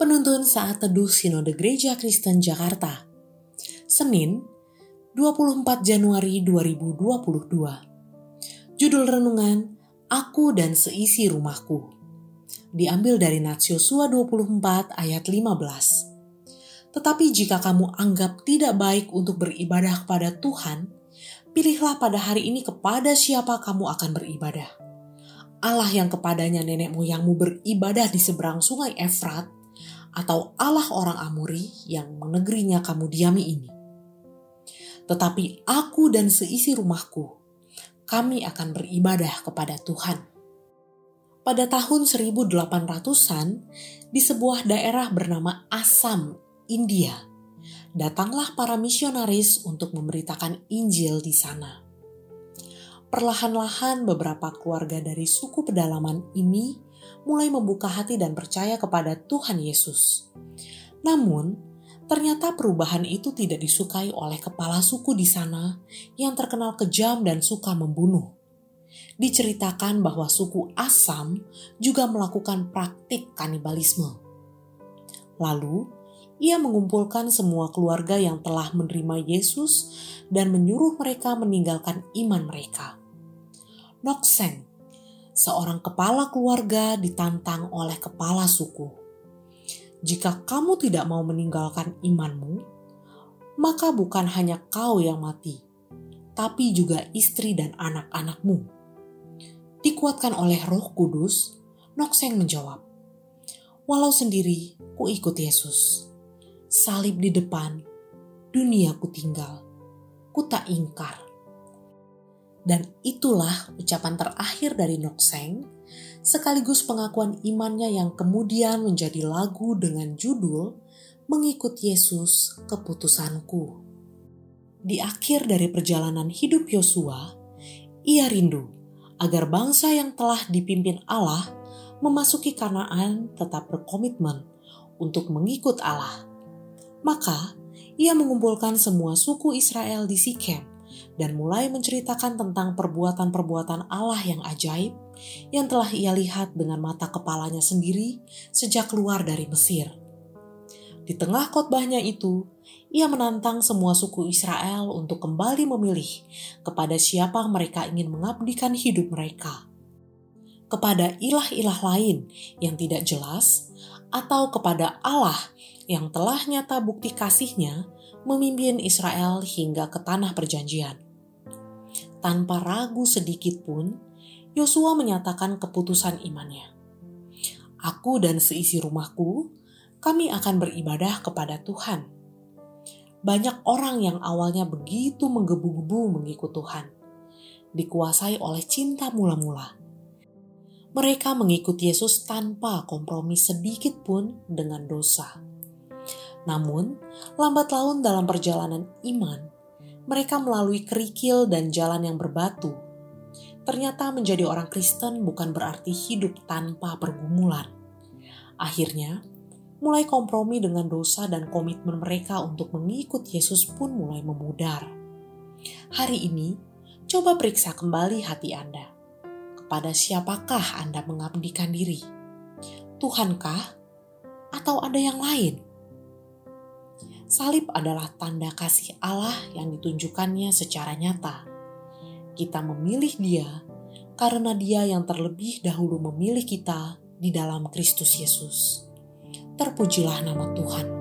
Penuntun Saat Teduh Sinode Gereja Kristen Jakarta. Senin 24 Januari 2022 Judul Renungan Aku dan Seisi Rumahku. Diambil dari Nats Yosua 24 ayat 15 Tetapi jika kamu anggap tidak baik untuk beribadah kepada Tuhan, pilihlah pada hari ini kepada siapa kamu akan beribadah. Allah yang kepadanya nenek moyangmu beribadah di seberang sungai Efrat, atau Allah orang Amori yang negerinya kamu diami ini. Tetapi aku dan seisi rumahku, kami akan beribadah kepada Tuhan. Pada tahun 1800-an, di sebuah daerah bernama Assam, India, datanglah para misionaris untuk memberitakan Injil di sana. Perlahan-lahan beberapa keluarga dari suku pedalaman ini mulai membuka hati dan percaya kepada Tuhan Yesus. Namun, ternyata perubahan itu tidak disukai oleh kepala suku di sana yang terkenal kejam dan suka membunuh. Diceritakan bahwa suku Asam juga melakukan praktik kanibalisme. Lalu, ia mengumpulkan semua keluarga yang telah menerima Yesus dan menyuruh mereka meninggalkan iman mereka. Nokseng seorang kepala keluarga ditantang oleh kepala suku. Jika kamu tidak mau meninggalkan imanmu, maka bukan hanya kau yang mati, tapi juga istri dan anak-anakmu. Dikuatkan oleh Roh Kudus, Nokseng menjawab, "Walau sendiri, ku ikut Yesus. Salib di depan, dunia ku tinggal, ku tak ingkar." Dan itulah ucapan terakhir dari Nokseng, sekaligus pengakuan imannya yang kemudian menjadi lagu dengan judul Mengikut Yesus Keputusanku. Di akhir dari perjalanan hidup Yosua, ia rindu agar bangsa yang telah dipimpin Allah memasuki Kanaan tetap berkomitmen untuk mengikut Allah. Maka, ia mengumpulkan semua suku Israel di Sikem dan mulai menceritakan tentang perbuatan-perbuatan Allah yang ajaib yang telah ia lihat dengan mata kepalanya sendiri sejak keluar dari Mesir. Di tengah khotbahnya itu, ia menantang semua suku Israel untuk kembali memilih kepada siapa mereka ingin mengabdikan hidup mereka. Kepada ilah-ilah lain yang tidak jelas, atau kepada Allah yang telah nyata bukti kasihnya memimpin Israel hingga ke tanah perjanjian. Tanpa ragu sedikit pun, Yosua menyatakan keputusan imannya. Aku dan seisi rumahku, kami akan beribadah kepada Tuhan. Banyak orang yang awalnya begitu menggebu-gebu mengikut Tuhan, dikuasai oleh cinta mula-mula. Mereka mengikut Yesus tanpa kompromi sedikit pun dengan dosa namun, lambat laun dalam perjalanan iman, mereka melalui kerikil dan jalan yang berbatu. Ternyata menjadi orang Kristen bukan berarti hidup tanpa pergumulan. Akhirnya, mulai kompromi dengan dosa dan komitmen mereka untuk mengikut Yesus pun mulai memudar. Hari ini, coba periksa kembali hati Anda. Kepada siapakah Anda mengabdikan diri? Tuhankah? Atau ada yang lain? Salib adalah tanda kasih Allah yang ditunjukkannya secara nyata. Kita memilih Dia karena Dia yang terlebih dahulu memilih kita di dalam Kristus Yesus. Terpujilah nama Tuhan.